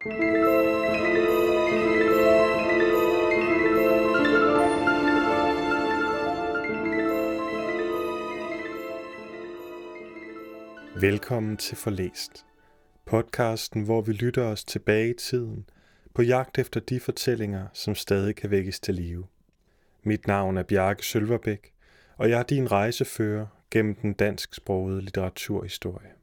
Velkommen til Forlæst. Podcasten, hvor vi lytter os tilbage i tiden på jagt efter de fortællinger, som stadig kan vækkes til live. Mit navn er Bjarke Sølverbæk, og jeg er din rejsefører gennem den dansksprogede litteraturhistorie.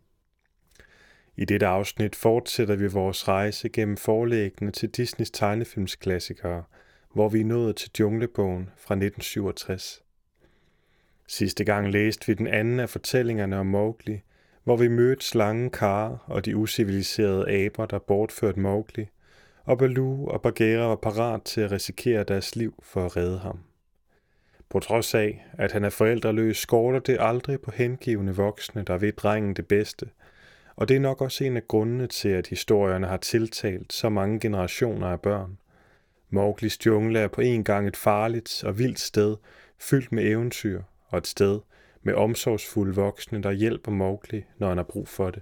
I dette afsnit fortsætter vi vores rejse gennem forlæggene til Disneys tegnefilmsklassikere, hvor vi er nået til Djunglebogen fra 1967. Sidste gang læste vi den anden af fortællingerne om Mowgli, hvor vi mødte slangen Kar og de usiviliserede aber, der bortførte Mowgli, og Baloo og Bagheera var parat til at risikere deres liv for at redde ham. På trods af, at han er forældreløs, skorter det aldrig på hengivende voksne, der ved drengen det bedste, og det er nok også en af grundene til, at historierne har tiltalt så mange generationer af børn. Mowglis jungle er på en gang et farligt og vildt sted, fyldt med eventyr, og et sted med omsorgsfulde voksne, der hjælper Mowgli, når han har brug for det.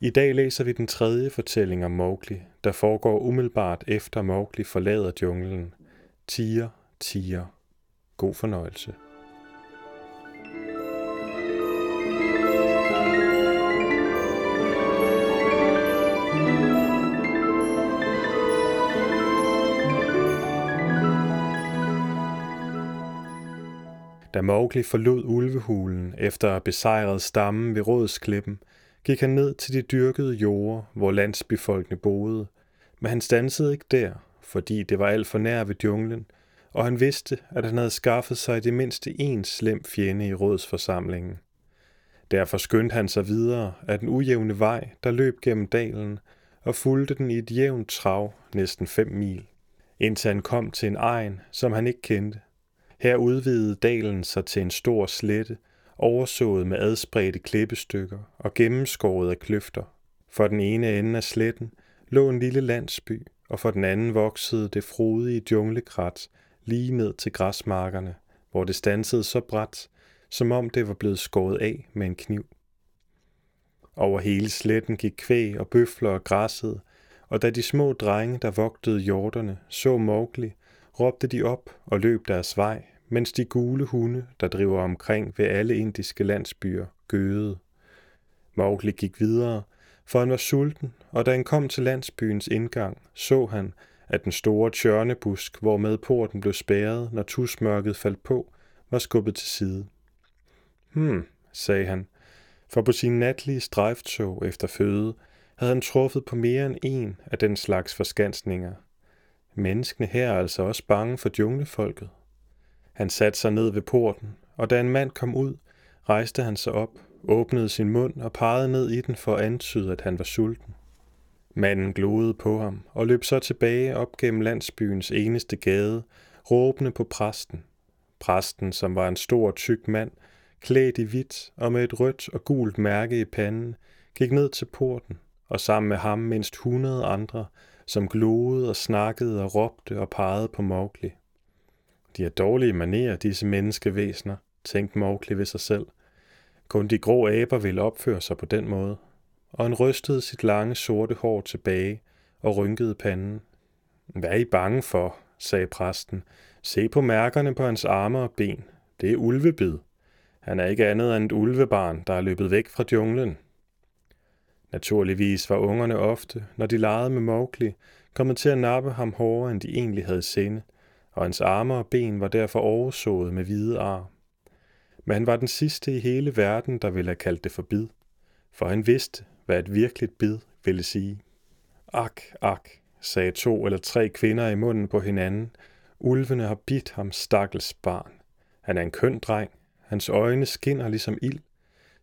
I dag læser vi den tredje fortælling om Mowgli, der foregår umiddelbart efter Mowgli forlader junglen. Tiger, tiger. God fornøjelse. Da Mowgli forlod ulvehulen efter at have besejret stammen ved Rådsklippen, gik han ned til de dyrkede jorder, hvor landsbefolkene boede, men han stansede ikke der, fordi det var alt for nær ved junglen, og han vidste, at han havde skaffet sig det mindste en slem fjende i rådsforsamlingen. Derfor skyndte han sig videre af den ujævne vej, der løb gennem dalen, og fulgte den i et jævnt trav næsten fem mil, indtil han kom til en egen, som han ikke kendte. Her udvidede dalen sig til en stor slette, oversået med adspredte klippestykker og gennemskåret af kløfter. For den ene ende af sletten lå en lille landsby, og for den anden voksede det frodige junglekrat lige ned til græsmarkerne, hvor det stansede så bræt, som om det var blevet skåret af med en kniv. Over hele sletten gik kvæg og bøfler og græsset, og da de små drenge, der vogtede hjorterne, så Mowgli, råbte de op og løb deres vej, mens de gule hunde, der driver omkring ved alle indiske landsbyer, gøede. Mowgli gik videre, for han var sulten, og da han kom til landsbyens indgang, så han, at den store tjørnebusk, hvormed porten blev spærret, når tusmørket faldt på, var skubbet til side. Hmm, sagde han, for på sin natlige strejftog efter føde havde han truffet på mere end en af den slags forskansninger. Menneskene her er altså også bange for djunglefolket. Han satte sig ned ved porten, og da en mand kom ud, rejste han sig op, åbnede sin mund og pegede ned i den for at antyde, at han var sulten. Manden gloede på ham og løb så tilbage op gennem landsbyens eneste gade, råbende på præsten. Præsten, som var en stor, tyk mand, klædt i hvidt og med et rødt og gult mærke i panden, gik ned til porten, og sammen med ham mindst hundrede andre, som gloede og snakkede og råbte og pegede på Mowgli. De har dårlige manerer, disse menneskevæsener, tænkte Mowgli ved sig selv. Kun de grå aber ville opføre sig på den måde. Og han rystede sit lange sorte hår tilbage og rynkede panden. Hvad er I bange for? sagde præsten. Se på mærkerne på hans arme og ben. Det er ulvebid. Han er ikke andet end et ulvebarn, der er løbet væk fra junglen. Naturligvis var ungerne ofte, når de legede med Mowgli, kommet til at nappe ham hårdere, end de egentlig havde sinde – og hans arme og ben var derfor oversået med hvide ar. Men han var den sidste i hele verden, der ville have kaldt det for bid, for han vidste, hvad et virkeligt bid ville sige. Ak, ak, sagde to eller tre kvinder i munden på hinanden. Ulvene har bidt ham, stakkels barn. Han er en køn dreng. Hans øjne skinner ligesom ild.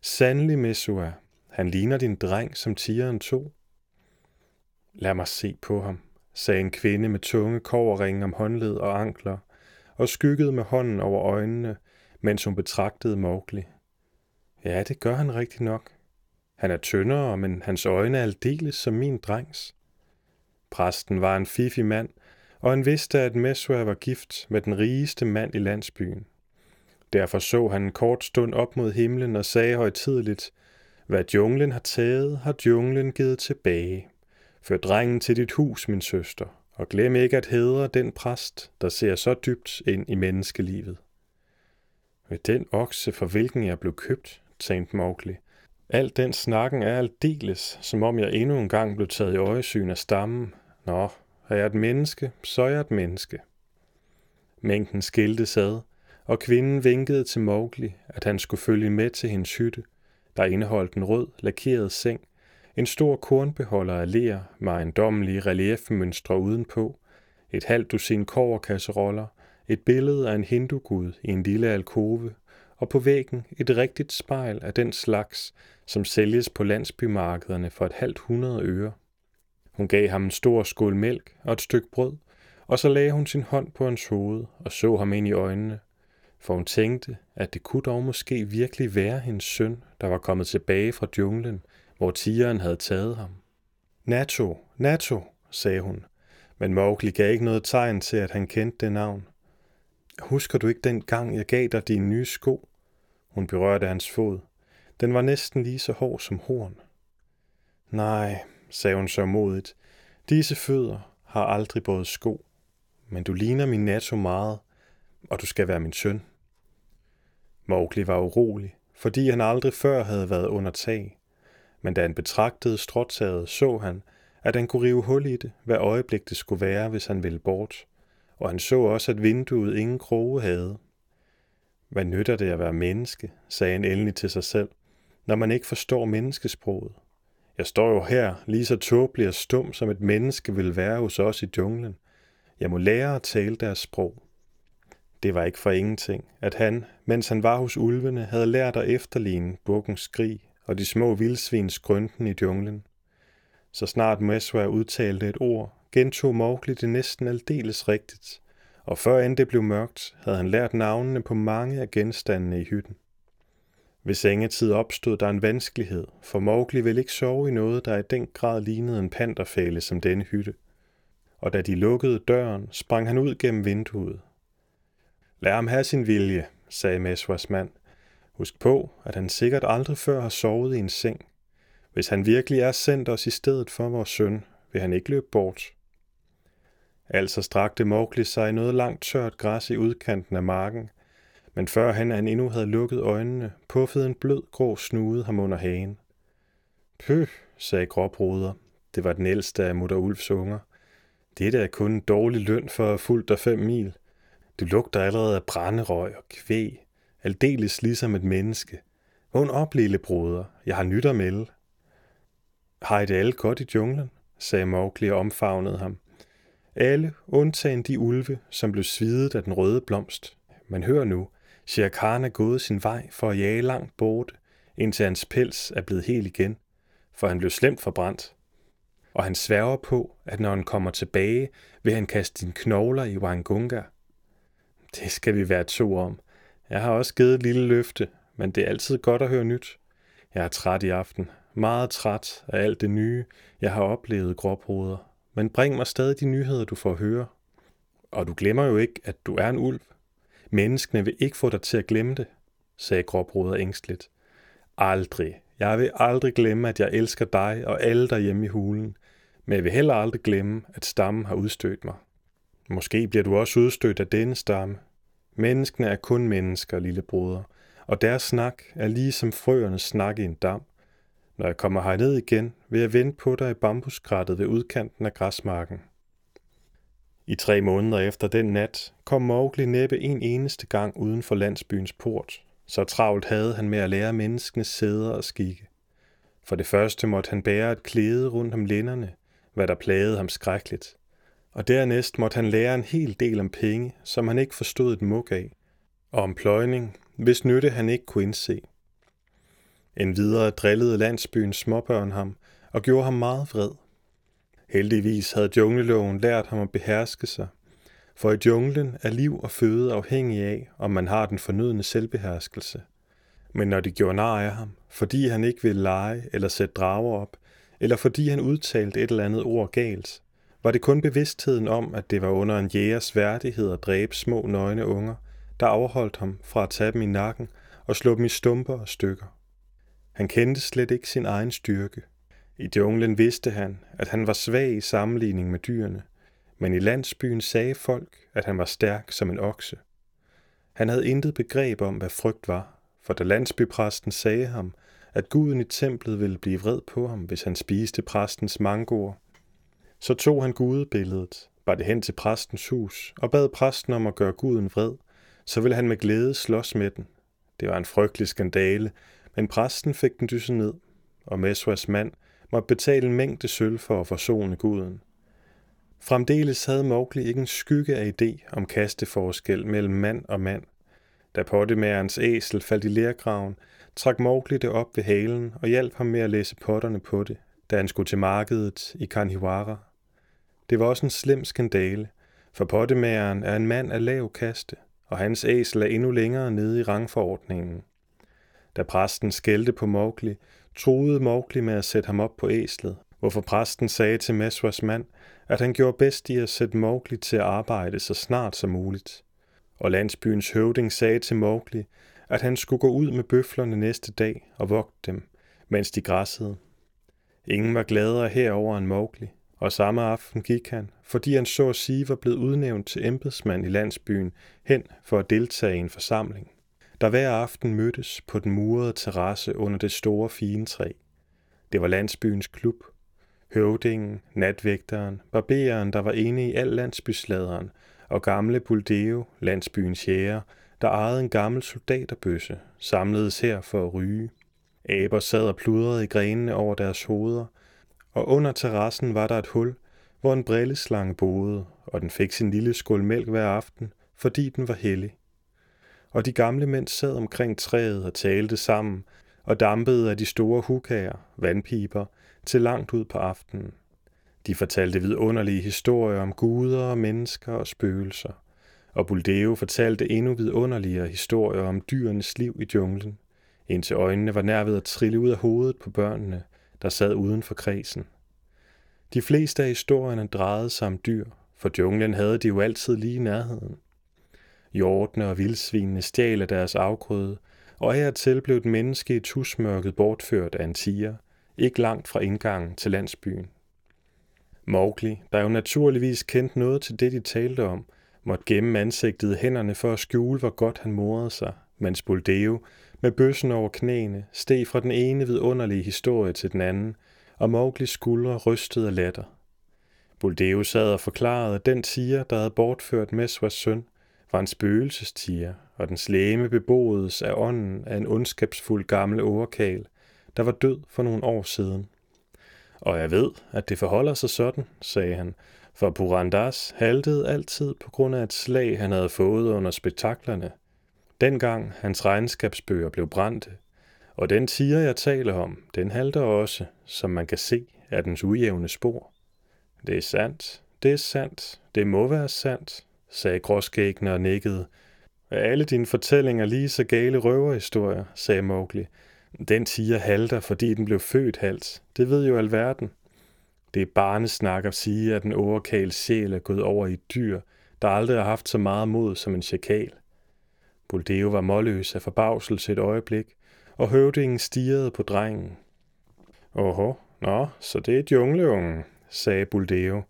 Sandelig, Mesua, han ligner din dreng, som tigeren to. Lad mig se på ham, sagde en kvinde med tunge koverringe om håndled og ankler, og skyggede med hånden over øjnene, mens hun betragtede Mowgli. Ja, det gør han rigtig nok. Han er tyndere, men hans øjne er aldeles som min drengs. Præsten var en fifi mand, og han vidste, at Mesua var gift med den rigeste mand i landsbyen. Derfor så han en kort stund op mod himlen og sagde højtideligt hvad junglen har taget, har junglen givet tilbage. Før drengen til dit hus, min søster, og glem ikke at hedre den præst, der ser så dybt ind i menneskelivet. Ved den okse, for hvilken jeg blev købt, tænkte Mowgli. Alt den snakken er aldeles, som om jeg endnu en gang blev taget i øjesyn af stammen. Nå, er jeg et menneske, så er jeg et menneske. Mængden skilte sad, og kvinden vinkede til Mowgli, at han skulle følge med til hendes hytte, der indeholdt en rød, lakeret seng, en stor kornbeholder af ler med ejendommelige reliefmønstre udenpå, et halvt dusin koverkasseroller, et billede af en hindugud i en lille alkove, og på væggen et rigtigt spejl af den slags, som sælges på landsbymarkederne for et halvt hundrede øre. Hun gav ham en stor skål mælk og et stykke brød, og så lagde hun sin hånd på hans hoved og så ham ind i øjnene, for hun tænkte, at det kunne dog måske virkelig være hendes søn, der var kommet tilbage fra junglen, hvor tigeren havde taget ham. Nato, Nato, sagde hun, men Mowgli gav ikke noget tegn til, at han kendte det navn. Husker du ikke den gang, jeg gav dig dine nye sko? Hun berørte hans fod. Den var næsten lige så hård som horn. Nej, sagde hun så modigt. Disse fødder har aldrig båret sko. Men du ligner min Nato meget, og du skal være min søn. Mowgli var urolig, fordi han aldrig før havde været under tag. Men da han betragtede stråtaget, så han, at han kunne rive hul i det, hvad øjeblik det skulle være, hvis han ville bort. Og han så også, at vinduet ingen kroge havde. Hvad nytter det at være menneske, sagde han endelig til sig selv, når man ikke forstår menneskesproget. Jeg står jo her, lige så tåbelig og stum, som et menneske vil være hos os i junglen. Jeg må lære at tale deres sprog. Det var ikke for ingenting, at han, mens han var hos ulvene, havde lært at efterligne bukkens skrig og de små vildsvins grønten i junglen. Så snart Meswa udtalte et ord, gentog Mowgli det næsten aldeles rigtigt, og før end det blev mørkt, havde han lært navnene på mange af genstandene i hytten. Ved sengetid opstod der en vanskelighed, for Mowgli ville ikke sove i noget, der i den grad lignede en panterfæle som denne hytte. Og da de lukkede døren, sprang han ud gennem vinduet. Lad ham have sin vilje, sagde Meswas mand. Husk på, at han sikkert aldrig før har sovet i en seng. Hvis han virkelig er sendt os i stedet for vores søn, vil han ikke løbe bort. Altså strakte Mowgli sig i noget langt tørt græs i udkanten af marken, men før han, han endnu havde lukket øjnene, puffede en blød grå snude ham under hagen. Pøh, sagde gråbruder. Det var den ældste af mutter Ulfs unger. Dette er kun en dårlig løn for at fulgt dig fem mil. Du lugter allerede af brænderøg og kvæg, aldeles ligesom et menneske. Vågn op, lille broder, jeg har nyt at melde. Har I det alle godt i junglen? sagde Mowgli og omfavnede ham. Alle, undtagen de ulve, som blev svidet af den røde blomst. Men hør nu, Shere Khan er gået sin vej for at jage langt bort, indtil hans pels er blevet helt igen, for han blev slemt forbrændt. Og han sværger på, at når han kommer tilbage, vil han kaste dine knogler i Wangunga. Det skal vi være to om. Jeg har også givet et lille løfte, men det er altid godt at høre nyt. Jeg er træt i aften. Meget træt af alt det nye, jeg har oplevet, gråbruder. Men bring mig stadig de nyheder, du får at høre. Og du glemmer jo ikke, at du er en ulv. Menneskene vil ikke få dig til at glemme det, sagde gråbruder ængstligt. Aldrig. Jeg vil aldrig glemme, at jeg elsker dig og alle derhjemme i hulen. Men jeg vil heller aldrig glemme, at stammen har udstødt mig. Måske bliver du også udstødt af denne stamme. Menneskene er kun mennesker, lille broder, og deres snak er ligesom frøernes snak i en dam. Når jeg kommer herned igen, vil jeg vente på dig i bambuskrattet ved udkanten af græsmarken. I tre måneder efter den nat kom Mowgli næppe en eneste gang uden for landsbyens port. Så travlt havde han med at lære menneskenes sæder og skikke. For det første måtte han bære et klæde rundt om lænderne, hvad der plagede ham skrækkeligt. Og dernæst måtte han lære en hel del om penge, som han ikke forstod et muk af, og om pløjning, hvis nytte han ikke kunne indse. En videre drillede landsbyens småbørn ham og gjorde ham meget vred. Heldigvis havde jungleloven lært ham at beherske sig, for i junglen er liv og føde afhængig af, om man har den fornødne selvbeherskelse. Men når de gjorde nar af ham, fordi han ikke ville lege eller sætte drager op, eller fordi han udtalte et eller andet ord galt, var det kun bevidstheden om, at det var under en jægers værdighed at dræbe små nøgne unger, der afholdt ham fra at tage dem i nakken og slå dem i stumper og stykker. Han kendte slet ikke sin egen styrke. I junglen vidste han, at han var svag i sammenligning med dyrene, men i landsbyen sagde folk, at han var stærk som en okse. Han havde intet begreb om, hvad frygt var, for da landsbypræsten sagde ham, at guden i templet ville blive vred på ham, hvis han spiste præstens mangoer, så tog han gudebilledet, bar det hen til præstens hus og bad præsten om at gøre guden vred, så ville han med glæde slås med den. Det var en frygtelig skandale, men præsten fik den dysset ned, og Meswas mand måtte betale en mængde sølv for at forsone guden. Fremdeles havde Mowgli ikke en skygge af idé om kasteforskel mellem mand og mand. Da pottemærens æsel faldt i lergraven, trak Mowgli det op ved halen og hjalp ham med at læse potterne på det, da han skulle til markedet i Kanhiwara. Det var også en slem skandale, for pottemageren er en mand af lav kaste, og hans æsel er endnu længere nede i rangforordningen. Da præsten skældte på Mowgli, troede Mowgli med at sætte ham op på æslet, hvorfor præsten sagde til Meswas mand, at han gjorde bedst i at sætte Mowgli til at arbejde så snart som muligt. Og landsbyens høvding sagde til Mowgli, at han skulle gå ud med bøflerne næste dag og vogte dem, mens de græssede. Ingen var gladere herover end Mowgli, og samme aften gik han, fordi han så at sige var blevet udnævnt til embedsmand i landsbyen, hen for at deltage i en forsamling, der hver aften mødtes på den murede terrasse under det store fine træ. Det var landsbyens klub. Høvdingen, natvægteren, barberen, der var ene i al landsbysladeren, og gamle Buldeo, landsbyens jæger, der ejede en gammel soldaterbøsse, samledes her for at ryge. Aber sad og pludrede i grenene over deres hoveder, og under terrassen var der et hul, hvor en brilleslange boede, og den fik sin lille skål mælk hver aften, fordi den var hellig. Og de gamle mænd sad omkring træet og talte sammen, og dampede af de store hukager, vandpiber, til langt ud på aftenen. De fortalte vidunderlige historier om guder og mennesker og spøgelser, og Buldeo fortalte endnu vidunderligere historier om dyrenes liv i junglen, indtil øjnene var nær ved at trille ud af hovedet på børnene, der sad uden for kredsen. De fleste af historierne drejede sig om dyr, for junglen havde de jo altid lige i nærheden. Hjortene og vildsvinene stjal af deres afgrøde, og hertil blev et menneske i tusmørket bortført af en tiger, ikke langt fra indgangen til landsbyen. Mowgli, der jo naturligvis kendte noget til det, de talte om, måtte gemme ansigtet i hænderne for at skjule, hvor godt han morede sig, mens Buldeo, med bøssen over knæene, steg fra den ene vidunderlige historie til den anden, og Mowglis skuldre rystede af latter. Buldeo sad og forklarede, at den tiger, der havde bortført Meswas søn, var en spøgelsestiger, og den slæme beboedes af ånden af en ondskabsfuld gammel overkal, der var død for nogle år siden. Og jeg ved, at det forholder sig sådan, sagde han, for Purandas haltede altid på grund af et slag, han havde fået under spektaklerne. Dengang hans regnskabsbøger blev brændte, og den tiger, jeg taler om, den halter også, som man kan se, af dens ujævne spor. Det er sandt, det er sandt, det må være sandt, sagde gråskæggene og nikkede. Er alle dine fortællinger lige så gale røverhistorier, sagde Mowgli. Den tiger halter, fordi den blev født halt. Det ved jo alverden. Det er barnesnak at sige, at den overkale sjæl er gået over i et dyr, der aldrig har haft så meget mod som en chakal. Buldeo var målløs af forbavselse et øjeblik, og høvdingen stirrede på drengen. Åhå, nå, så det er jungleungen, sagde Buldeo.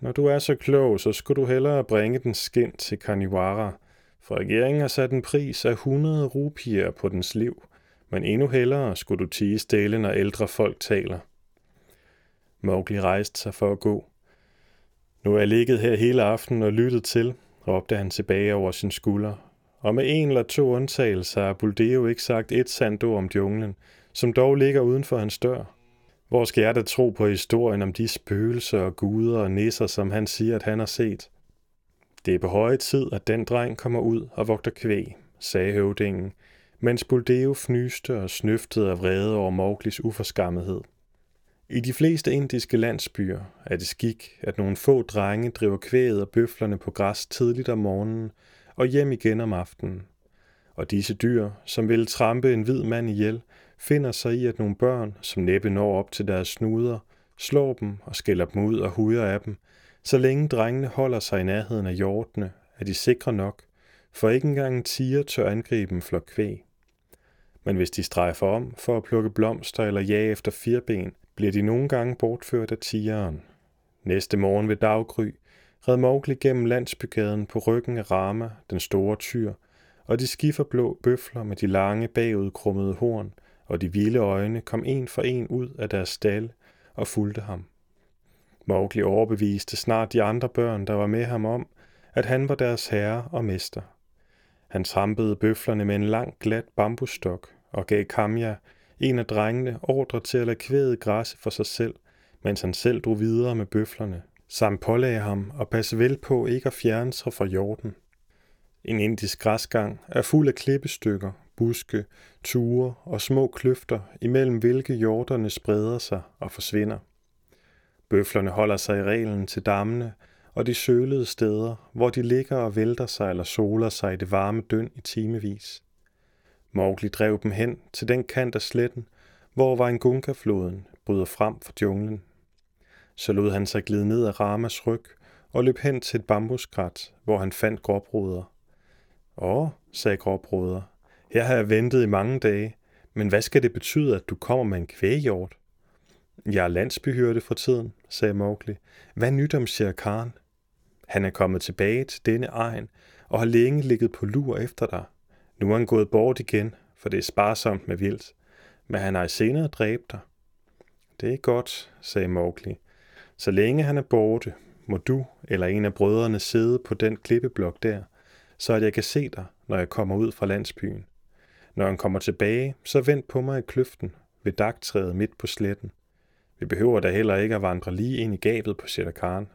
Når du er så klog, så skulle du hellere bringe den skind til Kaniwara, for regeringen har sat en pris af 100 rupier på dens liv, men endnu hellere skulle du tige stille, når ældre folk taler. Mowgli rejste sig for at gå. Nu er jeg ligget her hele aftenen og lyttet til, råbte han tilbage over sin skulder, og med en eller to undtagelser har Buldeo ikke sagt et sandt ord om junglen, som dog ligger uden for hans dør. Hvor skal jeg da tro på historien om de spøgelser og guder og nisser, som han siger, at han har set? Det er på høje tid, at den dreng kommer ud og vogter kvæg, sagde høvdingen, mens Buldeo fnyste og snøftede af vrede over Mowglis uforskammethed. I de fleste indiske landsbyer er det skik, at nogle få drenge driver kvæget og bøflerne på græs tidligt om morgenen og hjem igen om aftenen. Og disse dyr, som vil trampe en hvid mand ihjel, finder sig i, at nogle børn, som næppe når op til deres snuder, slår dem og skælder dem ud og huder af dem, så længe drengene holder sig i nærheden af hjortene, er de sikre nok, for ikke engang en tiger tør angribe en flok kvæg. Men hvis de strejfer om for at plukke blomster eller jage efter firben, bliver de nogle gange bortført af tigeren. Næste morgen ved daggry red Mowgli gennem landsbygaden på ryggen af Rama, den store tyr, og de skifferblå bøfler med de lange bagudkrummede horn og de vilde øjne kom en for en ud af deres stald og fulgte ham. Mowgli overbeviste snart de andre børn, der var med ham om, at han var deres herre og mester. Han trampede bøflerne med en lang, glat bambusstok og gav Kamja, en af drengene, ordre til at lade kvædet græsse for sig selv, mens han selv drog videre med bøflerne, samt pålagde ham at passe vel på ikke at fjerne sig fra jorden. En indisk græsgang er fuld af klippestykker, buske, ture og små kløfter, imellem hvilke hjorterne spreder sig og forsvinder. Bøflerne holder sig i reglen til dammene og de sølede steder, hvor de ligger og vælter sig eller soler sig i det varme døn i timevis. Mowgli drev dem hen til den kant af sletten, hvor Vaingunga-floden bryder frem fra junglen. Så lod han sig glide ned af Ramas ryg og løb hen til et bambuskrat, hvor han fandt gråbruder. Åh, sagde gråbruder, her har jeg ventet i mange dage, men hvad skal det betyde, at du kommer med en kvæghjort? Jeg er landsbyhørte for tiden, sagde Mowgli. Hvad nyt om Shere Khan? Han er kommet tilbage til denne egen og har længe ligget på lur efter dig. Nu er han gået bort igen, for det er sparsomt med vildt. Men han har i senere dræbt dig. Det er godt, sagde Mowgli. Så længe han er borte, må du eller en af brødrene sidde på den klippeblok der, så at jeg kan se dig, når jeg kommer ud fra landsbyen. Når han kommer tilbage, så vend på mig i kløften ved dagtræet midt på sletten. Vi behøver da heller ikke at vandre lige ind i gabet på Shere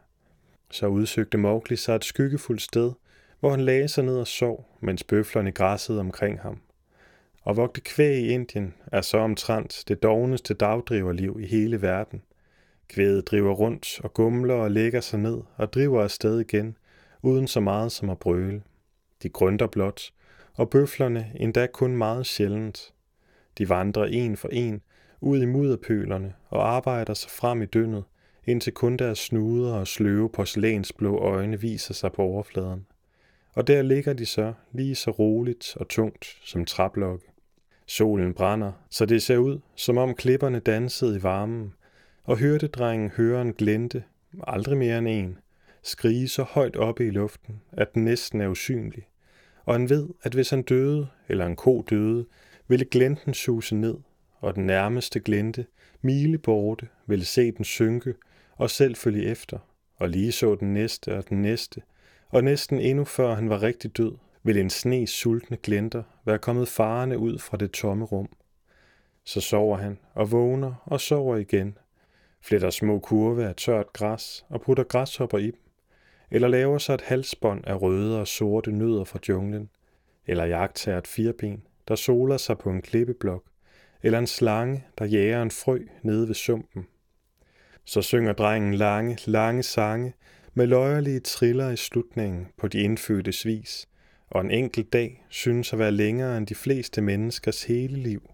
Så udsøgte Mowgli sig et skyggefuldt sted, hvor han lagde sig ned og sov, mens bøflerne græssede omkring ham. Og vogte kvæg i Indien er så omtrent det dogneste dagdriverliv i hele verden. Kvædet driver rundt og gumler og lægger sig ned og driver afsted igen, uden så meget som at brøle. De grønter blot, og bøflerne endda kun meget sjældent. De vandrer en for en ud i mudderpølerne og arbejder sig frem i dyndet, indtil kun deres snuder og sløve porcelænsblå øjne viser sig på overfladen. Og der ligger de så lige så roligt og tungt som traplokke. Solen brænder, så det ser ud, som om klipperne dansede i varmen, og hørte drengen en glente, aldrig mere end en, skrige så højt oppe i luften, at den næsten er usynlig og han ved, at hvis han døde, eller en ko døde, ville glenten suse ned, og den nærmeste glente, mile borte, ville se den synke og selv følge efter, og lige så den næste og den næste, og næsten endnu før han var rigtig død, ville en sne sultne glenter være kommet farende ud fra det tomme rum. Så sover han og vågner og sover igen, fletter små kurve af tørt græs og putter græshopper i dem eller laver sig et halsbånd af røde og sorte nødder fra junglen, eller jagter et firben, der soler sig på en klippeblok, eller en slange, der jager en frø nede ved sumpen. Så synger drengen lange, lange sange med løjerlige triller i slutningen på de indfødte vis, og en enkelt dag synes at være længere end de fleste menneskers hele liv.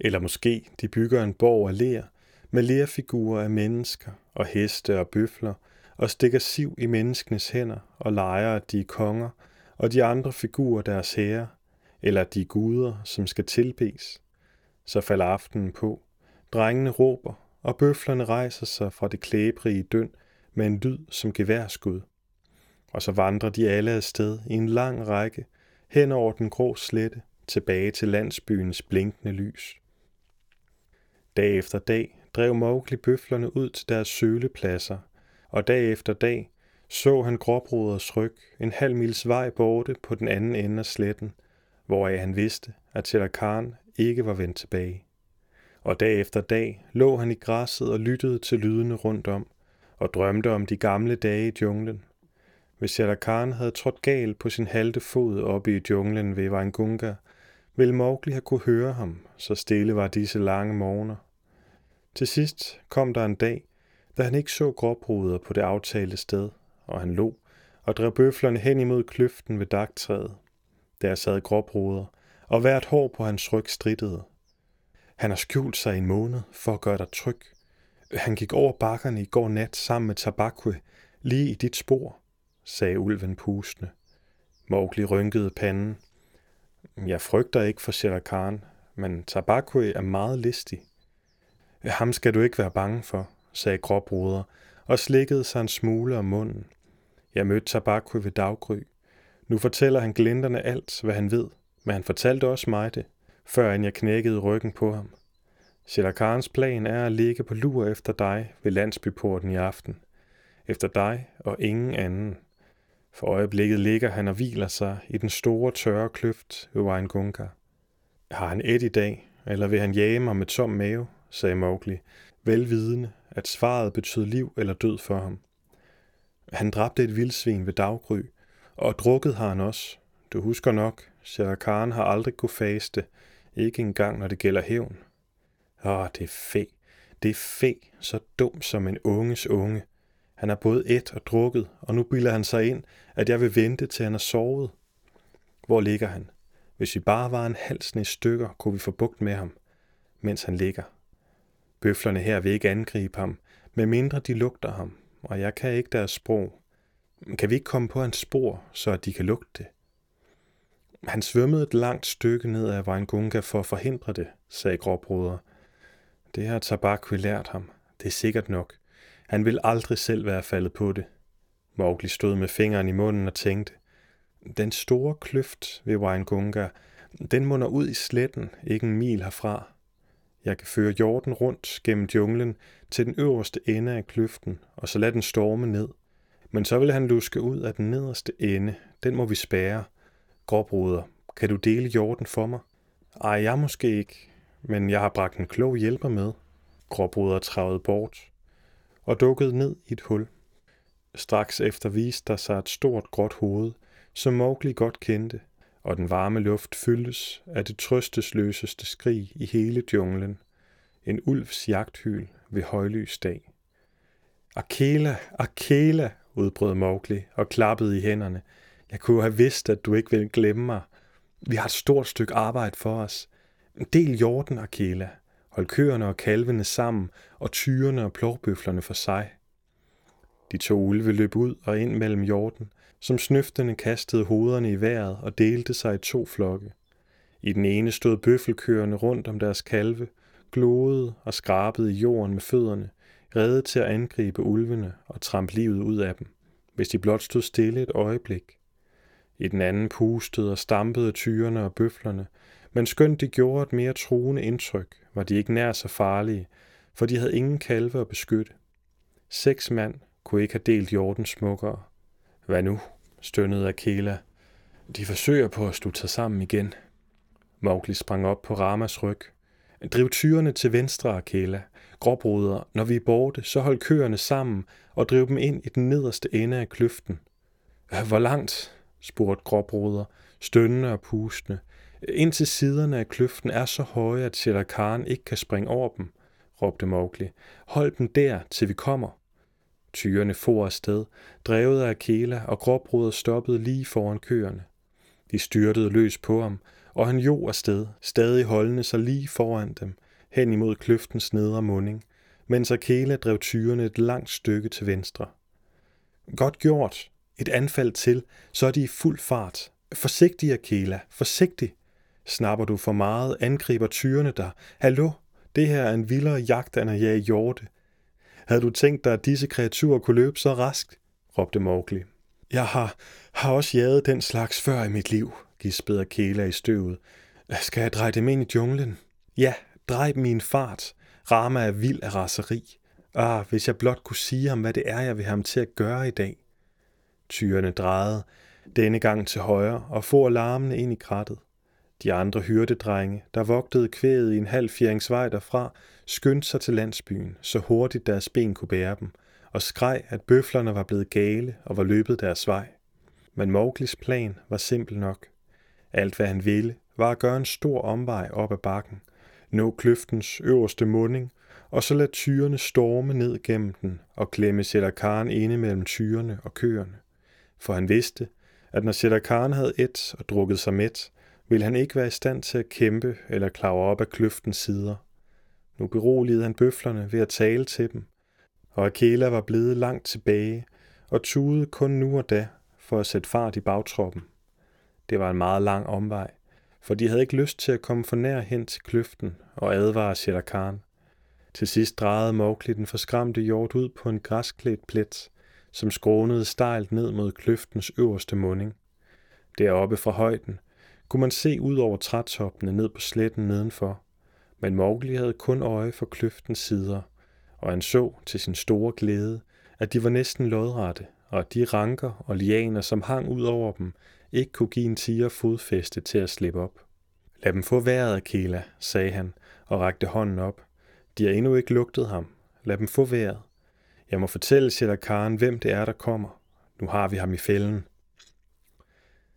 Eller måske de bygger en borg af ler med lærfigurer af mennesker og heste og bøfler og stikker siv i menneskenes hænder og leger, at de er konger, og de andre figurer deres herrer, eller at de er guder, som skal tilbes. Så falder aftenen på, drengene råber, og bøflerne rejser sig fra det klæbrige døn med en lyd som geværskud. Og så vandrer de alle afsted i en lang række hen over den grå slette tilbage til landsbyens blinkende lys. Dag efter dag drev Mowgli bøflerne ud til deres sølepladser – og dag efter dag så han gråbruders ryg en halv mils vej borte på den anden ende af sletten, hvoraf han vidste, at Telakan ikke var vendt tilbage. Og dag efter dag lå han i græsset og lyttede til lydene rundt om, og drømte om de gamle dage i junglen. Hvis Shere havde trådt galt på sin halte fod oppe i junglen ved Vangunga, ville Mowgli have kunne høre ham, så stille var disse lange morgener. Til sidst kom der en dag, da han ikke så gråbruder på det aftalte sted, og han lå og drev bøflerne hen imod kløften ved dagtræet. Der sad gråbruder, og hvert hår på hans ryg strittede. Han har skjult sig en måned for at gøre dig tryg. Han gik over bakkerne i går nat sammen med Tabakwe, lige i dit spor, sagde ulven pustende. Mowgli rynkede panden. Jeg frygter ikke for Shere Khan, men Tabakwe er meget listig. Ham skal du ikke være bange for, sagde gråbruder, og slikkede sig en smule om munden. Jeg mødte Tabakku ved daggry. Nu fortæller han glinterne alt, hvad han ved, men han fortalte også mig det, før jeg knækkede ryggen på ham. Shelakarens plan er at ligge på lur efter dig ved landsbyporten i aften. Efter dig og ingen anden. For øjeblikket ligger han og hviler sig i den store tørre kløft ved Weingunga. Har han et i dag, eller vil han jage mig med tom mave, sagde Mowgli, velvidende, at svaret betød liv eller død for ham. Han dræbte et vildsvin ved daggry, og drukket har han også. Du husker nok, Shere Khan har aldrig kunne faste, ikke engang når det gælder hævn. Åh, det er fæ. Det er fæ, så dum som en unges unge. Han har både et og drukket, og nu bilder han sig ind, at jeg vil vente til han er sovet. Hvor ligger han? Hvis vi bare var en halsen i stykker, kunne vi få bugt med ham, mens han ligger. Bøflerne her vil ikke angribe ham, medmindre de lugter ham, og jeg kan ikke deres sprog. Kan vi ikke komme på hans spor, så at de kan lugte det? Han svømmede et langt stykke ned ad Weingunga for at forhindre det, sagde gråbruder. Det har Tabakwi lært ham. Det er sikkert nok. Han vil aldrig selv være faldet på det. Mowgli stod med fingeren i munden og tænkte. Den store kløft ved Weingunga, den munder ud i sletten, ikke en mil herfra. Jeg kan føre jorden rundt gennem junglen til den øverste ende af kløften, og så lade den storme ned. Men så vil han luske ud af den nederste ende. Den må vi spære. Gråbruder, kan du dele jorden for mig? Ej, jeg måske ikke, men jeg har bragt en klog hjælper med. Gråbruder travede bort og dukkede ned i et hul. Straks efter viste der sig et stort gråt hoved, som Mowgli godt kendte, og den varme luft fyldes af det trøstesløseste skrig i hele junglen. En ulvs jagthyl ved højlys dag. Akela, Akela, udbrød Mowgli og klappede i hænderne. Jeg kunne have vidst, at du ikke ville glemme mig. Vi har et stort stykke arbejde for os. Del jorden, Akela. Hold køerne og kalvene sammen, og tyrene og plovbøflerne for sig. De to ulve løb ud og ind mellem jorden, som snøftende kastede hovederne i vejret og delte sig i to flokke. I den ene stod bøffelkøerne rundt om deres kalve, gloede og skrabede i jorden med fødderne, redde til at angribe ulvene og trampe livet ud af dem, hvis de blot stod stille et øjeblik. I den anden pustede og stampede tyrene og bøflerne, men skønt de gjorde et mere truende indtryk, var de ikke nær så farlige, for de havde ingen kalve at beskytte. Seks mand kunne ikke have delt jorden smukkere. Hvad nu? Stønnede Akela. De forsøger på at slutte sig sammen igen. Mowgli sprang op på Ramas ryg. Driv tyrene til venstre, Akela. Gråbruder, når vi er borte, så hold køerne sammen og driv dem ind i den nederste ende af kløften. Øh, hvor langt? spurgte Gråbruder, stønnende og pustende. Indtil siderne af kløften er så høje, at Shere Khan ikke kan springe over dem, råbte Mowgli. Hold dem der, til vi kommer. Tyrene for afsted, drevet af Akela, og gråbrødet stoppede lige foran køerne. De styrtede løs på ham, og han jo afsted, stadig holdende sig lige foran dem, hen imod kløftens nedre munding, mens Akela drev tyrene et langt stykke til venstre. Godt gjort. Et anfald til, så er de i fuld fart. Forsigtig, Akela, forsigtig. Snapper du for meget, angriber tyrene dig. Hallo, det her er en vildere jagt end at jage hjorte. Havde du tænkt dig, at disse kreaturer kunne løbe så raskt? råbte Mowgli. Jeg har, har også jaget den slags før i mit liv, gispede Akela i støvet. Skal jeg dreje dem ind i junglen? Ja, drej dem i en fart. Rama er vild af raseri. Ah, hvis jeg blot kunne sige ham, hvad det er, jeg vil have ham til at gøre i dag. Tyrene drejede, denne gang til højre, og for larmene ind i krattet. De andre hyrdedrenge, der vogtede kvæget i en halv fjeringsvej derfra, skyndte sig til landsbyen, så hurtigt deres ben kunne bære dem, og skreg, at bøflerne var blevet gale og var løbet deres vej. Men Mowglis plan var simpel nok. Alt hvad han ville, var at gøre en stor omvej op ad bakken, nå kløftens øverste munding, og så lade tyrene storme ned gennem den og klemme Sætterkaren inde mellem tyrene og køerne. For han vidste, at når Sætterkaren havde et og drukket sig mæt, ville han ikke være i stand til at kæmpe eller klare op af kløftens sider. Nu beroligede han bøflerne ved at tale til dem, og Akela var blevet langt tilbage og tudede kun nu og da for at sætte fart i bagtroppen. Det var en meget lang omvej, for de havde ikke lyst til at komme for nær hen til kløften og advare Shere Khan. Til sidst drejede Mowgli den forskræmte hjort ud på en græsklædt plet, som skrånede stejlt ned mod kløftens øverste munding. Deroppe fra højden kunne man se ud over trætoppene ned på sletten nedenfor, men Mowgli havde kun øje for kløftens sider, og han så til sin store glæde, at de var næsten lodrette, og at de ranker og lianer, som hang ud over dem, ikke kunne give en tiger fodfæste til at slippe op. Lad dem få vejret, Akela, sagde han og rakte hånden op. De har endnu ikke lugtet ham. Lad dem få vejret. Jeg må fortælle Shere Khan, hvem det er, der kommer. Nu har vi ham i fælden.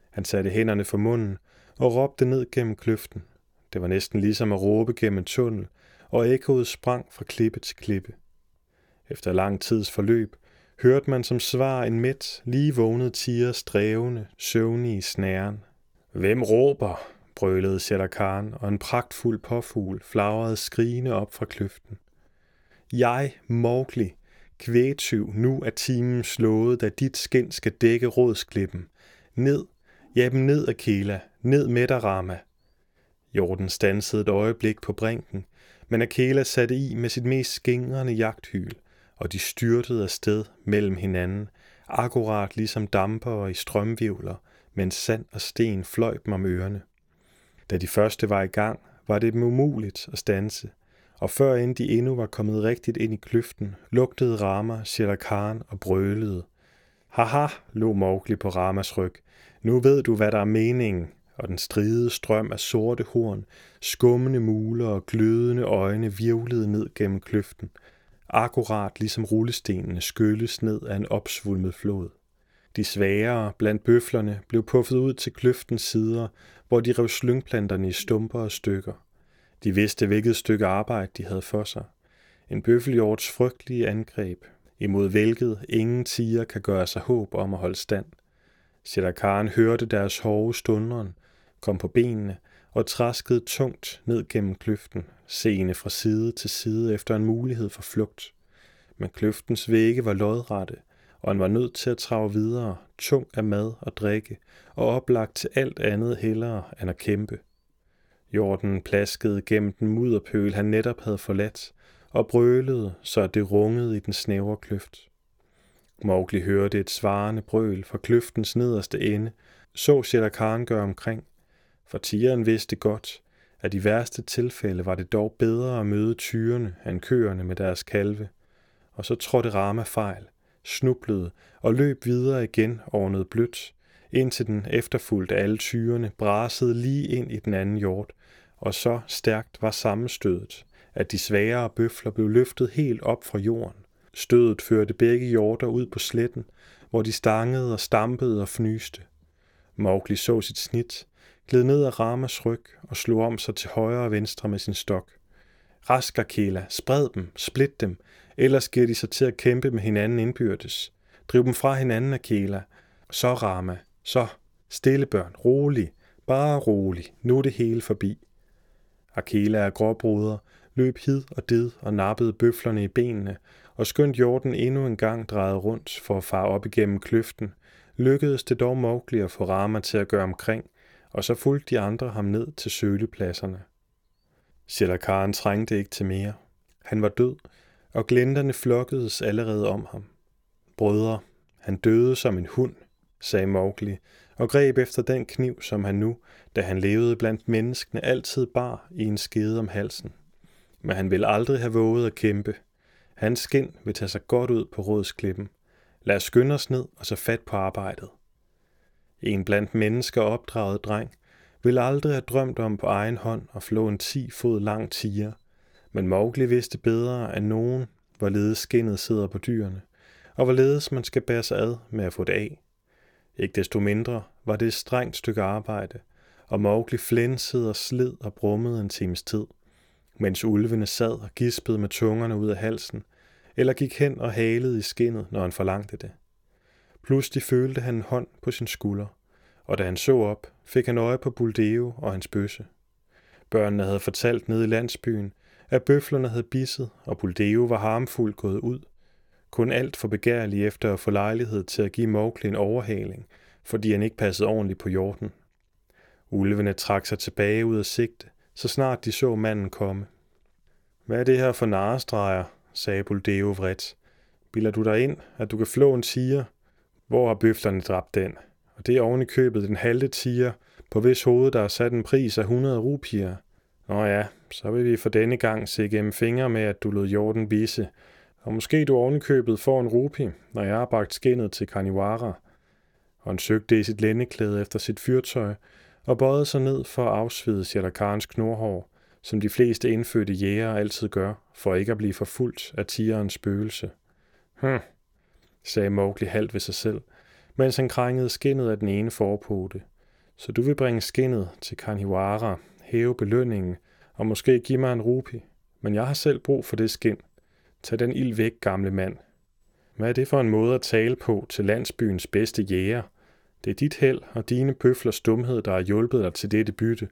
Han satte hænderne for munden og råbte ned gennem kløften. Det var næsten ligesom at råbe gennem en tunnel, og ekkoet sprang fra klippe til klippe. Efter lang tids forløb hørte man som svar en mæt, lige vågnet tiger strævende, søvnige snæren. Hvem råber? brølede Shere og en pragtfuld påfugl flagrede skrigende op fra kløften. Jeg, Mowgli, kvægtyv, nu er timen slået, da dit skin skal dække rådsklippen. Ned, ja dem ned, Akela, ned med dig, Rama. Jorden stansede et øjeblik på brinken, men Akela satte i med sit mest skingrende jagthyl, og de styrtede afsted mellem hinanden, akkurat ligesom damper i strømvivler, mens sand og sten fløj dem om ørerne. Da de første var i gang, var det dem umuligt at stanse, og før end de endnu var kommet rigtigt ind i kløften, lugtede Rama Shere og brølede. Haha, lå Mowgli på Ramas ryg. Nu ved du, hvad der er meningen. Og den stridede strøm af sorte horn, skummende muler og glødende øjne virvlede ned gennem kløften, akkurat ligesom rullestenene skylles ned af en opsvulmet flod. De svagere blandt bøflerne blev puffet ud til kløftens sider, hvor de rev slyngplanterne i stumper og stykker. De vidste, hvilket stykke arbejde de havde for sig. En bøffelhjorts frygtelige angreb, imod hvilket ingen tiger kan gøre sig håb om at holde stand. Khan hørte deres hårde stunderen, kom på benene og traskede tungt ned gennem kløften, seende fra side til side efter en mulighed for flugt. Men kløftens vægge var lodrette, og han var nødt til at trage videre, tung af mad og drikke, og oplagt til alt andet hellere end at kæmpe. Jorden plaskede gennem den mudderpøl, han netop havde forladt, og brølede, så det rungede i den snævre kløft. Mowgli hørte et svarende brøl fra kløftens nederste ende, så Shere Khan gøre omkring, for tigeren vidste godt, at i værste tilfælde var det dog bedre at møde tyrene end køerne med deres kalve, og så trådte Rama fejl, snublede og løb videre igen over noget blødt, indtil den efterfulgte alle tyrene brasede lige ind i den anden hjort, og så stærkt var sammenstødet, at de svagere bøfler blev løftet helt op fra jorden. Stødet førte begge hjorter ud på sletten, hvor de stangede og stampede og fnyste. Mowgli så sit snit, gled ned ad Ramas ryg og slog om sig til højre og venstre med sin stok. Rask Akela, spred dem, split dem, ellers giver de sig til at kæmpe med hinanden indbyrdes. Driv dem fra hinanden, Akela. Så Rama, så. Stille børn, rolig, bare rolig, nu er det hele forbi. Akela er gråbruder, løb hid og did og nappede bøflerne i benene, og skønt jorden endnu en gang drejede rundt for at fare op igennem kløften, lykkedes det dog Mowgli at få Rama til at gøre omkring, og så fulgte de andre ham ned til sølepladserne. Sjælakaren trængte ikke til mere. Han var død, og glenterne flokkedes allerede om ham. Brødre, han døde som en hund, sagde Mowgli, og greb efter den kniv, som han nu, da han levede blandt menneskene, altid bar i en skede om halsen. Men han ville aldrig have våget at kæmpe. Hans skin vil tage sig godt ud på rådsklippen. Lad os skynde os ned og så fat på arbejdet. En blandt mennesker opdraget dreng ville aldrig have drømt om på egen hånd at flå en 10 fod lang tiger, men Mowgli vidste bedre end nogen, hvorledes skinnet sidder på dyrene, og hvorledes man skal bære sig ad med at få det af. Ikke desto mindre var det et strengt stykke arbejde, og Mowgli flænsede og slid og brummede en times tid, mens ulvene sad og gispede med tungerne ud af halsen, eller gik hen og halede i skinnet, når han forlangte det. Pludselig følte han en hånd på sin skulder, og da han så op, fik han øje på Buldeo og hans bøsse. Børnene havde fortalt nede i landsbyen, at bøflerne havde bisset, og Buldeo var harmfuldt gået ud. Kun alt for begærlig efter at få lejlighed til at give Mowgli en overhaling, fordi han ikke passede ordentligt på jorden. Ulvene trak sig tilbage ud af sigte, så snart de så manden komme. Hvad er det her for narestreger, sagde Buldeo vredt. Bilder du dig ind, at du kan flå en tiger? Hvor har bøflerne dræbt den? Og det er oven i købet den halve tiger, på hvis hoved der er sat en pris af 100 rupier. Nå ja, så vil vi for denne gang se gennem fingre med, at du lod jorden vise. og måske du ovenikøbet får en rupi, når jeg har bragt skinnet til Kaniwara. Og han søgte i sit lændeklæde efter sit fyrtøj, og bøjede sig ned for at afsvide Shalakarens knorhår, som de fleste indfødte jæger altid gør, for ikke at blive forfulgt af tigerens spøgelse. Hm, sagde Mowgli halvt ved sig selv, mens han krængede skinnet af den ene forpote. Så du vil bringe skinnet til Kanhiwara, hæve belønningen og måske give mig en rupi. Men jeg har selv brug for det skin. Tag den ild væk, gamle mand. Hvad er det for en måde at tale på til landsbyens bedste jæger? Det er dit held og dine pøflers dumhed, der har hjulpet dig til dette bytte.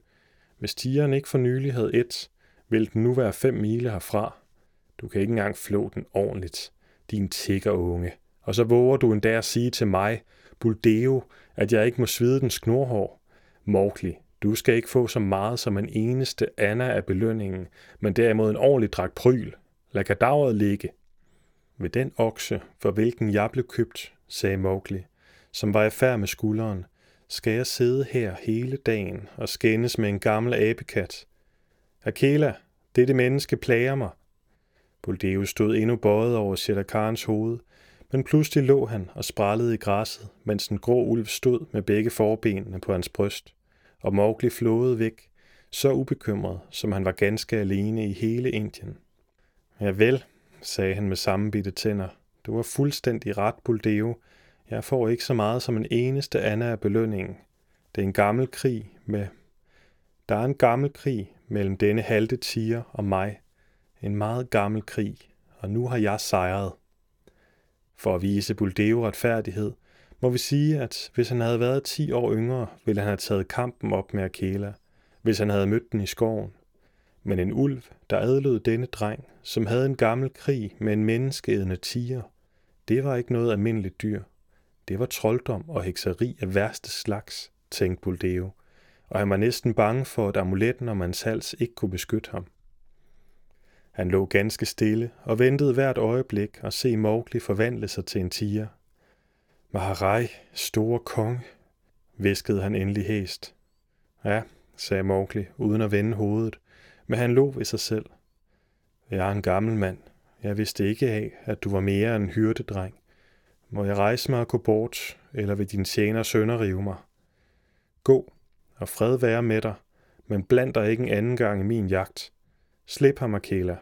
Hvis tigeren ikke for nylig havde et, ville den nu være fem mile herfra. Du kan ikke engang flå den ordentligt, din unge. Og så våger du endda at sige til mig, Buldeo, at jeg ikke må svide den snorhår. Mowgli, du skal ikke få så meget som en eneste Anna af belønningen, men derimod en ordentlig drak pryl. Lad kadaveret ligge. Ved den okse, for hvilken jeg blev købt, sagde Mowgli, som var i færd med skulderen, skal jeg sidde her hele dagen og skændes med en gammel abekat. Akela, dette menneske plager mig. Buldeo stod endnu bøjet over Shelakarens hoved, men pludselig lå han og sprallede i græsset, mens en grå ulv stod med begge forbenene på hans bryst, og Mowgli flåede væk, så ubekymret, som han var ganske alene i hele Indien. Ja vel, sagde han med sammenbitte tænder. Du var fuldstændig ret, Buldeo. Jeg får ikke så meget som en eneste anden af belønningen. Det er en gammel krig med... Der er en gammel krig mellem denne halte tiger og mig. En meget gammel krig, og nu har jeg sejret. For at vise Buldeo retfærdighed, må vi sige, at hvis han havde været 10 år yngre, ville han have taget kampen op med Akela, hvis han havde mødt den i skoven. Men en ulv, der adlød denne dreng, som havde en gammel krig med en menneskeædende tiger, det var ikke noget almindeligt dyr. Det var trolddom og hekseri af værste slags, tænkte Buldeo, og han var næsten bange for, at amuletten om hans hals ikke kunne beskytte ham. Han lå ganske stille og ventede hvert øjeblik at se Mowgli forvandle sig til en tiger. Maharaj, store konge, viskede han endelig hæst. Ja, sagde Mowgli, uden at vende hovedet, men han lå ved sig selv. Jeg er en gammel mand. Jeg vidste ikke af, at du var mere end en hyrdedreng. Må jeg rejse mig og gå bort, eller vil din tjener sønder rive mig? Gå, og fred være med dig, men bland dig ikke en anden gang i min jagt. Slip ham, Akela.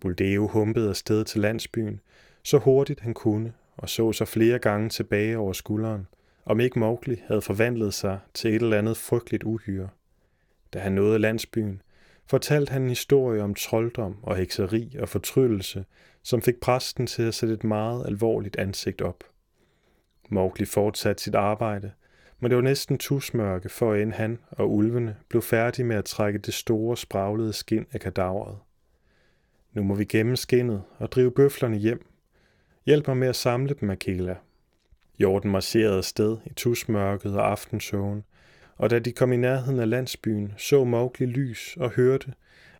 Buldeo humpede afsted til landsbyen, så hurtigt han kunne, og så sig flere gange tilbage over skulderen, om ikke Mowgli havde forvandlet sig til et eller andet frygteligt uhyre. Da han nåede landsbyen, fortalte han en historie om trolddom og hekseri og fortryllelse, som fik præsten til at sætte et meget alvorligt ansigt op. Mowgli fortsatte sit arbejde, men det var næsten tusmørke, for end han og ulvene blev færdige med at trække det store, spraglede skin af kadaveret. Nu må vi gemme skinnet og drive bøflerne hjem. Hjælp mig med at samle dem, Akela. Jorden marcherede sted i tusmørket og aftensågen, og da de kom i nærheden af landsbyen, så Mowgli lys og hørte,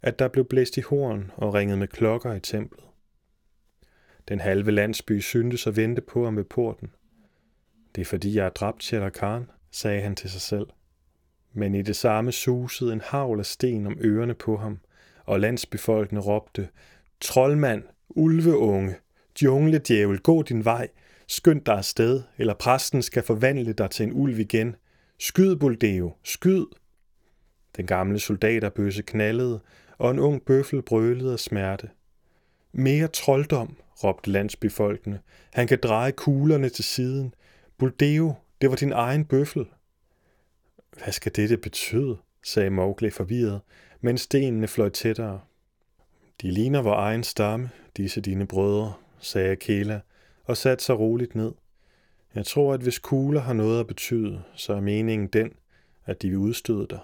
at der blev blæst i horn og ringet med klokker i templet. Den halve landsby syntes at vente på ham ved porten. Det er fordi, jeg har dræbt Shere Khan, sagde han til sig selv. Men i det samme susede en havl af sten om ørerne på ham, og landsbefolkene råbte, Troldmand, ulveunge, djungledjævel, gå din vej, skynd dig afsted, eller præsten skal forvandle dig til en ulv igen. Skyd, Buldeo, skyd! Den gamle soldaterbøsse knallede, og en ung bøffel brølede af smerte. Mere trolddom, råbte landsbefolkene. Han kan dreje kuglerne til siden. Buldeo, det var din egen bøffel. Hvad skal dette betyde? sagde Mowgli forvirret, mens stenene fløj tættere. De ligner vor egen stamme, disse dine brødre, sagde Akela, og satte sig roligt ned. Jeg tror, at hvis kugler har noget at betyde, så er meningen den, at de vil udstøde dig.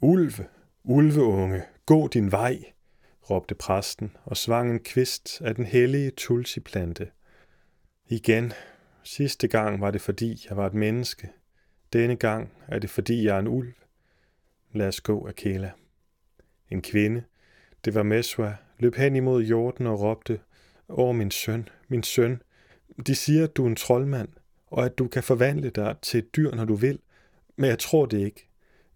Ulve, ulveunge, gå din vej, råbte præsten og svang en kvist af den hellige tulsiplante. Igen, sidste gang var det fordi, jeg var et menneske. Denne gang er det fordi, jeg er en ulv. Lad os gå, Akela. En kvinde, Det var Meswa, løb hen imod jorden og råbte, Åh, min søn, min søn, de siger, at du er en troldmand, og at du kan forvandle dig til et dyr, når du vil, men jeg tror det ikke.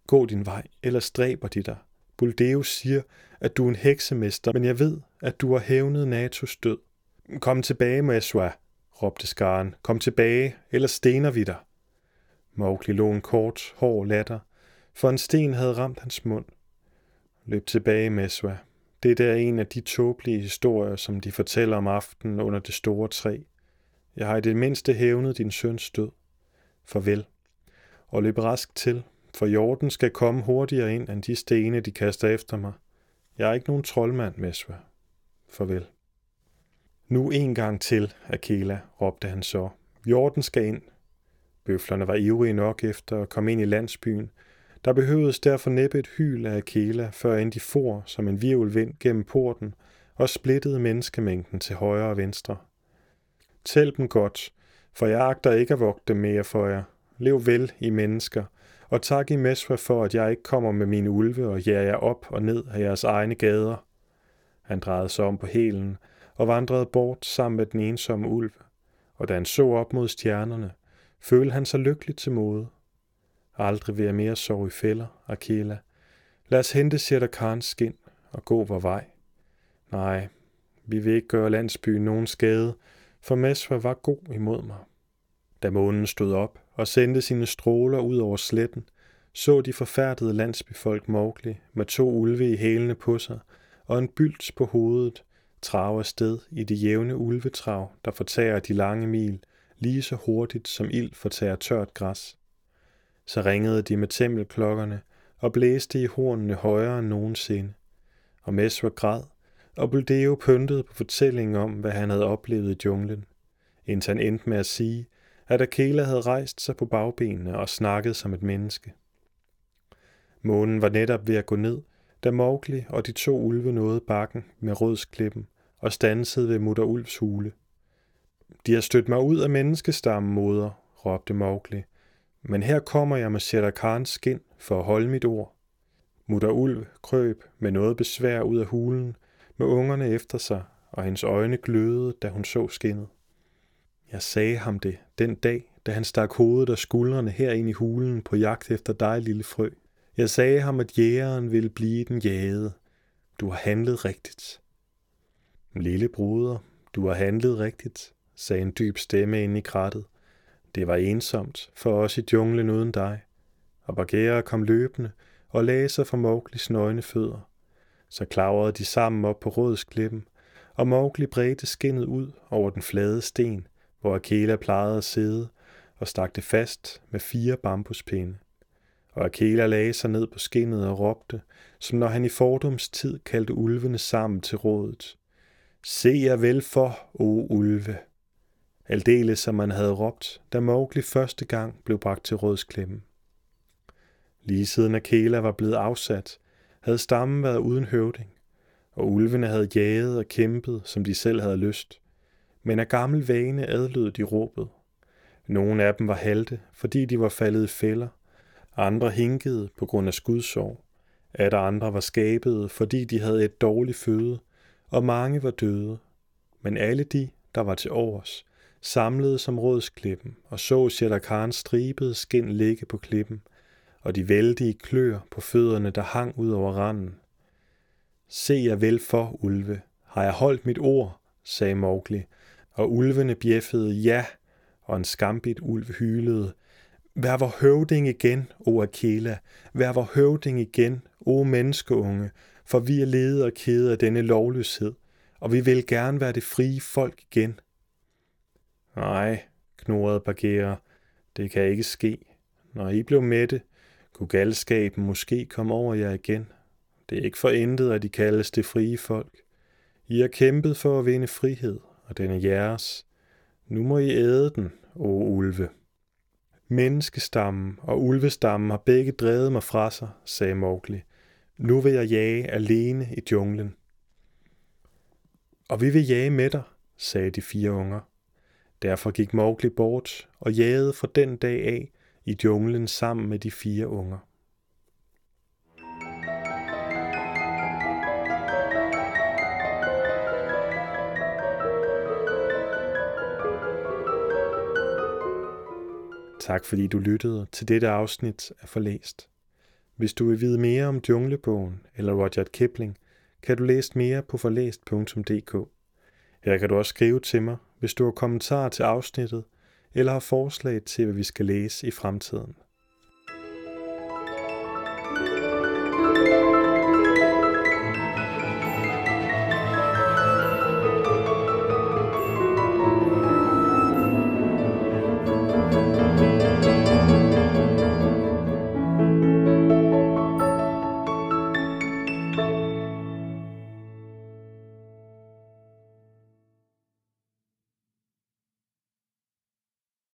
Gå din vej, eller stræber de dig. Buldeus siger, at du er en heksemester, men jeg ved, at du har hævnet Natos død. Kom tilbage, Meswa, råbte skaren. Kom tilbage, eller stener vi dig. Mowgli lå en kort, hård latter, for en sten havde ramt hans mund. Løb tilbage, Meswa. Det er en af de tåbelige historier, som de fortæller om aftenen under det store træ. Jeg har i det mindste hævnet din søns død. Farvel. Og løb rask til, for jorden skal komme hurtigere ind end de stene, de kaster efter mig. Jeg er ikke nogen troldmand, Meswa. Farvel. Nu en gang til, Akela, råbte han så. Jorden skal ind. Bøflerne var ivrige nok efter at komme ind i landsbyen. Der behøvedes derfor næppe et hyl af Akela, før end de for som en virvelvind gennem porten og splittede menneskemængden til højre og venstre. Tæl dem godt, for jeg agter ikke at vogte mere for jer. Lev vel i mennesker, og tak i Mesra for, at jeg ikke kommer med mine ulve og jager jer op og ned af jeres egne gader. Han drejede sig om på hælen og vandrede bort sammen med den ensomme ulv, og da han så op mod stjernerne, følte han sig lykkelig til mode. Aldrig vil jeg mere sove i fælder, Akela. Lad os hente Sætter Karns skin og gå vor vej. Nej, vi vil ikke gøre landsbyen nogen skade, for Mesva var god imod mig. Da månen stod op og sendte sine stråler ud over sletten, så de forfærdede landsbyfolk Mowgli med to ulve i hælene på sig og en bylds på hovedet, trave sted i det jævne ulvetrav, der fortærer de lange mil, lige så hurtigt som ild fortærer tørt græs. Så ringede de med tempelklokkerne og blæste i hornene højere end nogensinde. Og Mesra græd, og Buldeo pyntede på fortællingen om, hvad han havde oplevet i junglen, indtil han endte med at sige, at Akela havde rejst sig på bagbenene og snakket som et menneske. Månen var netop ved at gå ned, da Mowgli og de to ulve nåede bakken med rødsklippen og stansede ved mutter Ulvs hule. De har stødt mig ud af menneskestammen, moder, råbte Mowgli. Men her kommer jeg med Shere skin for at holde mit ord. Mutter Ulv krøb med noget besvær ud af hulen, med ungerne efter sig, og hendes øjne glødede, da hun så skinnet. Jeg sagde ham det den dag, da han stak hovedet og skuldrene her ind i hulen på jagt efter dig, lille frø. Jeg sagde ham, at jægeren ville blive den jagede. Du har handlet rigtigt. Lille bruder, du har handlet rigtigt, sagde en dyb stemme ind i krattet. Det var ensomt for os i junglen uden dig. Og Bagheera kom løbende og lagde sig for Mowglis nøgne fødder. Så klavrede de sammen op på rådsklippen, og Mowgli bredte skinnet ud over den flade sten, hvor Akela plejede at sidde, og stak det fast med fire bambuspinde. Og Akela lagde sig ned på skinnet og råbte, som når han i fordums tid kaldte ulvene sammen til rådet. Se jer vel for, o ulve! Aldeles som man havde råbt, da Mowgli første gang blev bragt til rådsklemmen. Lige siden Akela var blevet afsat, havde stammen været uden høvding, og ulvene havde jaget og kæmpet, som de selv havde lyst. Men af gammel vane adlød de råbet. Nogle af dem var halte, fordi de var faldet i fælder. Andre hinkede på grund af skudsår. At andre var skabede, fordi de havde et dårligt føde, og mange var døde. Men alle de, der var til overs, samlede som rådsklippen og så Shadakans stribede skin ligge på klippen, og de vældige klør på fødderne, der hang ud over randen. Se jer vel for, ulve, har jeg holdt mit ord, sagde Mowgli, og ulvene bjeffede ja, og en skambit ulv hylede. Vær vor høvding igen, o Akela, vær vor høvding igen, o menneskeunge, for vi er lede og kede af denne lovløshed, og vi vil gerne være det frie folk igen. Nej, knurrede Bagheera, det kan ikke ske. Når I blev mætte, kunne galskaben måske komme over jer igen. Det er ikke for intet, at I kaldes det frie folk. I har kæmpet for at vinde frihed, og den er jeres. Nu må I æde den, o ulve. Menneskestammen og ulvestammen har begge drevet mig fra sig, sagde Mowgli. Nu vil jeg jage alene i junglen. Og vi vil jage med dig, sagde de fire unger. Derfor gik Mowgli bort og jagede fra den dag af i junglen sammen med de fire unger. Tak fordi du lyttede til dette afsnit af Forlæst. Hvis du vil vide mere om Junglebogen eller Roger Kipling, kan du læse mere på forlæst.dk. Her kan du også skrive til mig, hvis du har kommentarer til afsnittet eller har forslag til, hvad vi skal læse i fremtiden.